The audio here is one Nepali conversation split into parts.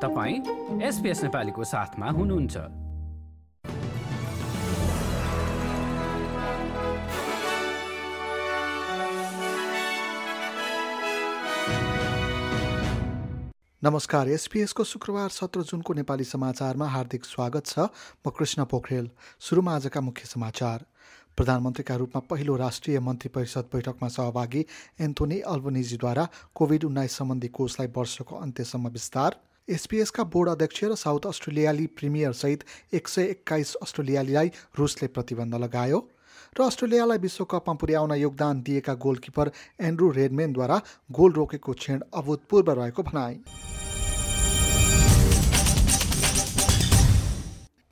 तपाईँ एसपिएस नेपालीको साथमा हुनुहुन्छ। नमस्कार एसपिएसको शुक्रबार सत्र जुनको नेपाली समाचारमा हार्दिक स्वागत छ। म कृष्ण पोखरेल सुरुमा आजका मुख्य समाचार। प्रधानमन्त्रीका रूपमा पहिलो राष्ट्रिय मन्त्री परिषद बैठकमा सहभागी एन्थोनी अल्बनिजीद्वारा कोभिड उन्नाइस सम्बन्धी कोषलाई वर्षको अन्त्यसम्म विस्तार एसपिएसका बोर्ड अध्यक्ष र साउथ अस्ट्रेलियाली प्रिमियरसहित एक सय एक्काइस अस्ट्रेलियालीलाई रुसले प्रतिबन्ध लगायो र अस्ट्रेलियालाई विश्वकपमा पुर्याउन योगदान दिएका गोलकिपर एन्ड्रू रेडमेनद्वारा गोल रोकेको क्षण अभूतपूर्व रहेको भनाई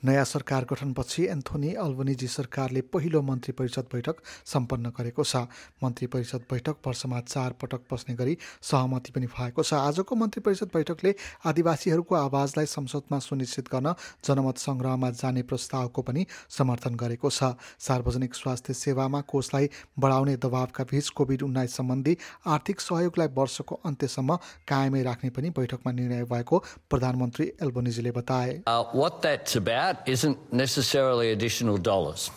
नयाँ सरकार गठनपछि एन्थोनी अल्बनिजी सरकारले पहिलो मन्त्री परिषद बैठक सम्पन्न गरेको छ। मन्त्री परिषद बैठक वर्षमा चार पटक बस्ने गरी सहमति पनि भएको छ। आजको मन्त्री परिषद बैठकले आदिवासीहरूको आवाजलाई संसदमा सुनिश्चित गर्न जनमत सङ्ग्रहमा जाने प्रस्तावको पनि समर्थन गरेको छ। सार्वजनिक स्वास्थ्य सेवामा कोषलाई बढाउने दबावका बीच कोभिड उन्नाइस सम्बन्धी आर्थिक सहयोगलाई वर्षको अन्त्यसम्म कायमै राख्ने पनि बैठकमा निर्णय भएको प्रधानमन्त्री एल्बोनिजीले बताए। Uh, about isn't necessarily additional dollars.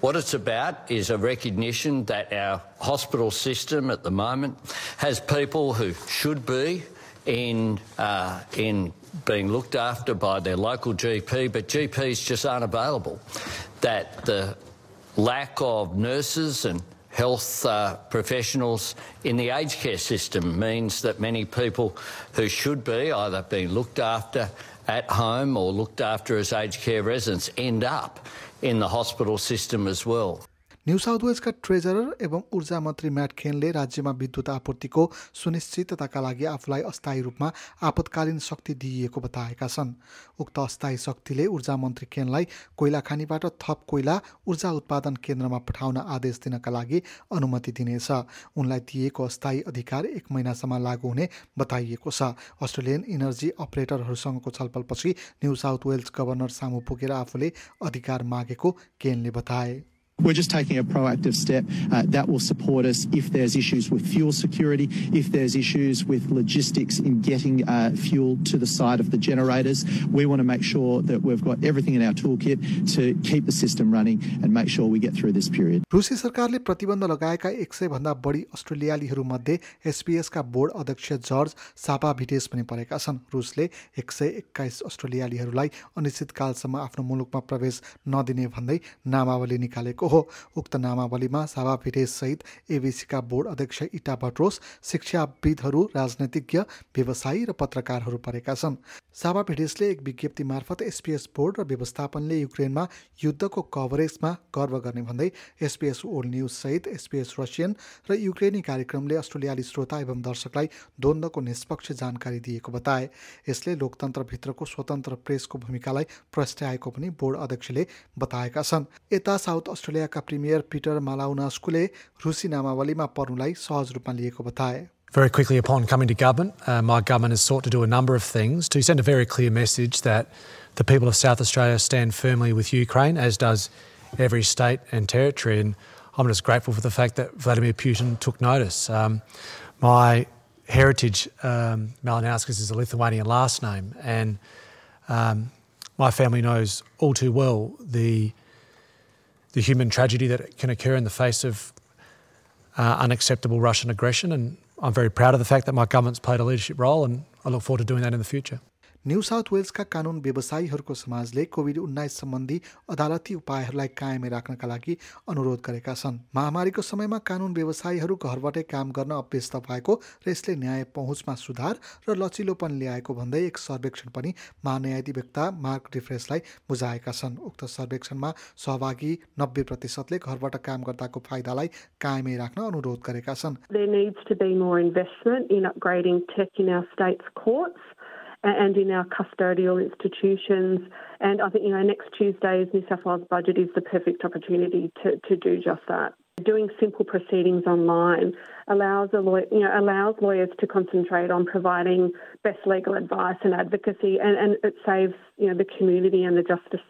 What it's about is a recognition that our hospital system at the moment has people who should be in, uh, in being looked after by their local GP, but GPs just aren't available. That the lack of nurses and health uh, professionals in the aged care system means that many people who should be either being looked after at home or looked after as aged care residents end up in the hospital system as well. New South वेल्सका treasurer एवं ऊर्जा मन्त्री म्याट खेनले राज्यमा विद्युत आपूर्तिको सुनिश्चितताका लागि आफूलाई अस्थायी रूपमा आपतकालीन शक्ति दिइएको बताएका छन्। उक्त अस्थायी शक्तिले ऊर्जा मन्त्री खेनलाई कोइला खानीबाट थप कोइला ऊर्जा उत्पादन केन्द्रमा पठाउन आदेश दिनका लागि अनुमति दिनेछ। उनलाई दिएको अस्थायी अधिकार एक महिनासम्म लागू हुने बताइएको छ। अस्ट्रेलियन इनर्जी अपरेटरहरूसँगको छलफलपछि न्यू साउथ वेल्स गभर्नर सामु पुगेर आफूले अधिकार मागेको केनले बताए। We're just taking a proactive step uh, that will support us if there's issues with fuel security, if there's issues with logistics in getting uh, fuel to the side of the generators. We want to make sure that we've got everything in our toolkit to keep the system running and make sure we get through this period. रुसी सरकारले प्रतिबन्ध लगाएका एक सय भन्दा बढी अस्ट्रेलियालीहरूमध्ये एसपिएसका बोर्ड अध्यक्ष जर्ज सापा भिटेस पनि परेका छन् रुसले एक सय एक्काइस अस्ट्रेलियालीहरूलाई अनिश्चितकालसम्म आफ्नो मुलुकमा प्रवेश नदिने भन्दै नामावली निकालेको हो। उक्त नामावलीमा साभा सहित एबिसीका बोर्ड अध्यक्ष इटा भट्रोस शिक्षाविदहरू राजनैतिज्ञ व्यवसायी र पत्रकारहरू परेका छन्। साभा भिडेसले एक विज्ञप्ति मार्फत एसपिएस बोर्ड र व्यवस्थापनले युक्रेनमा युद्धको कभरेजमा गर्व गर्ने भन्दै एसपिएस ओल्ड न्युज सहित एसपिएस रसियन र युक्रेनी कार्यक्रमले अस्ट्रेलियाली श्रोता एवं दर्शकलाई द्वन्द्वको निष्पक्ष जानकारी दिएको बताए। यसले लोकतन्त्रभित्रको स्वतन्त्र प्रेसको भूमिकालाई प्रस्ट्याएको पनि बोर्ड अध्यक्षले बताएका छन्। यता साउथ अस्ट्रेलिया अस्ट्रेलियाका प्रिमियर पिटर मालाउनास्कुले रुसी नामावलीमा पर्नुलाई सहज रूपमा लिएको बताए Very quickly upon coming to government, uh, my government has sought to do a number of things to send a very clear message that the people of South Australia stand firmly with Ukraine, as does every state and territory. And I'm just grateful for the fact that Vladimir Putin took notice. Um, my heritage, um, Malinauskas, is a Lithuanian last name, and um, my family knows all too well the the human tragedy that can occur in the face of uh, unacceptable Russian aggression. And I'm very proud of the fact that my government's played a leadership role, and I look forward to doing that in the future. New South वेल्सका कानुन व्यवसायीहरूको समाजले कोभिड उन्नाइस सम्बन्धी अदालती उपायहरूलाई कायमै राख्नका लागि अनुरोध गरेका छन्। महामारीको समयमा कानुन व्यवसायीहरू घरबाटै काम गर्न अभ्यस्त भएको र यसले न्याय पहुँचमा सुधार र लचिलोपन ल्याएको भन्दै एक सर्वेक्षण पनि महान्यायाधिवक्ता मार्क डिफ्रेसलाई बुझाएका छन्। उक्त सर्वेक्षणमा सहभागी नब्बे प्रतिशतले घरबाट काम गर्दाको फाइदालाई कायमै राख्न अनुरोध गरेका छन्। And in our custodial institutions. And I think, you know, next Tuesday's New South Wales budget is the perfect opportunity to, to do just that. Doing simple proceedings online allows a lawyer, you know, allows lawyers to concentrate on providing best legal advice and advocacy, and, and it saves you know the community and the justice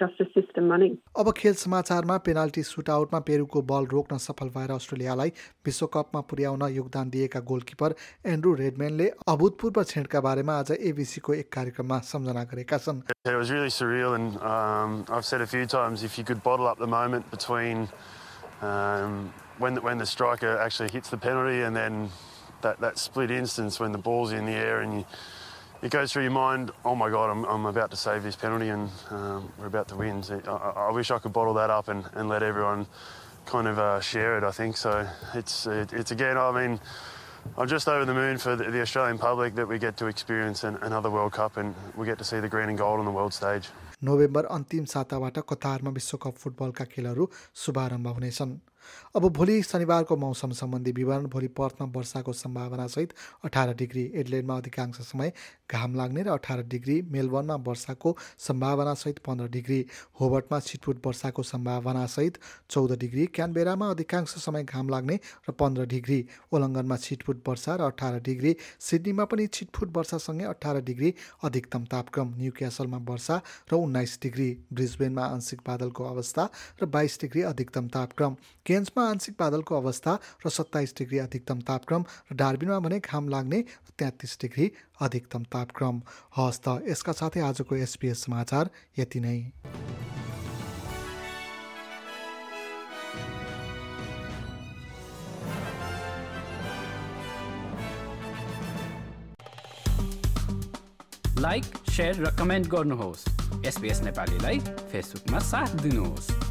justice system money. अब खेल समाचारमा पेनाल्टी सुटआउटमा पेरुको बल रोक्न सफल भएर अस्ट्रेलियालाई विश्वकपमा पुर्याउन योगदान दिएका गोलकिपर एन्ड्रू रेडम्यानले अभूतपूर्व छेडका बारेमा आज एबिसीको एक कार्यक्रममा सम्झना गरेका छन् It was really surreal, and um, I've said a few times if you could bottle up the moment between um, when the, when the striker actually hits the penalty and then that, that split instance when the ball's in the air and you, it goes through your mind, oh my God, I'm, I'm about to save this penalty and um, we're about to win. So I, I, wish I could bottle that up and, and let everyone kind of uh, share it, I think. So it's, it, it's again, I mean, I'm just over the moon for the, the Australian public that we get to experience an, another World Cup and we get to see the green and gold on the world stage. November अन्तिम साताबाट कतारमा विश्वकप फुटबलका खेलहरू शुभारम्भ हुनेछन् अब भोलि शनिबारको मौसम सम्बन्धी विवरण भोलि पर्थमा वर्षाको सम्भावनासहित अठार डिग्री एडलेन्डमा अधिकांश समय घाम लाग्ने र अठार डिग्री मेलबर्नमा वर्षाको सम्भावनासहित पन्ध्र डिग्री होबर्टमा छिटफुट वर्षाको सम्भावनासहित चौध डिग्री क्यानबेरामा अधिकांश समय घाम लाग्ने र पन्ध्र डिग्री ओलङ्गनमा छिटफुट वर्षा र अठार डिग्री सिडनीमा पनि छिटफुट वर्षासँगै अठार डिग्री अधिकतम तापक्रम न्यु क्यासलमा वर्षा र उन्नाइस डिग्री ब्रिजबेनमा आंशिक बादलको अवस्था र बाइस डिग्री अधिकतम तापक्रम। केन्समा आंशिक बादलको अवस्था र सत्ताइस डिग्री अधिकतम तापक्रम र डार्बिनमा भने घाम लाग्ने र तेत्तिस डिग्री अधिकतम तापक्रम। हस् त यसका साथै आजको एसपिएस समाचार यति नै। लाइक सेयर र कमेन्ट गर्नुहोस्। एसपिएस नेपालीलाई फेसबुकमा साथ दिनुहोस्।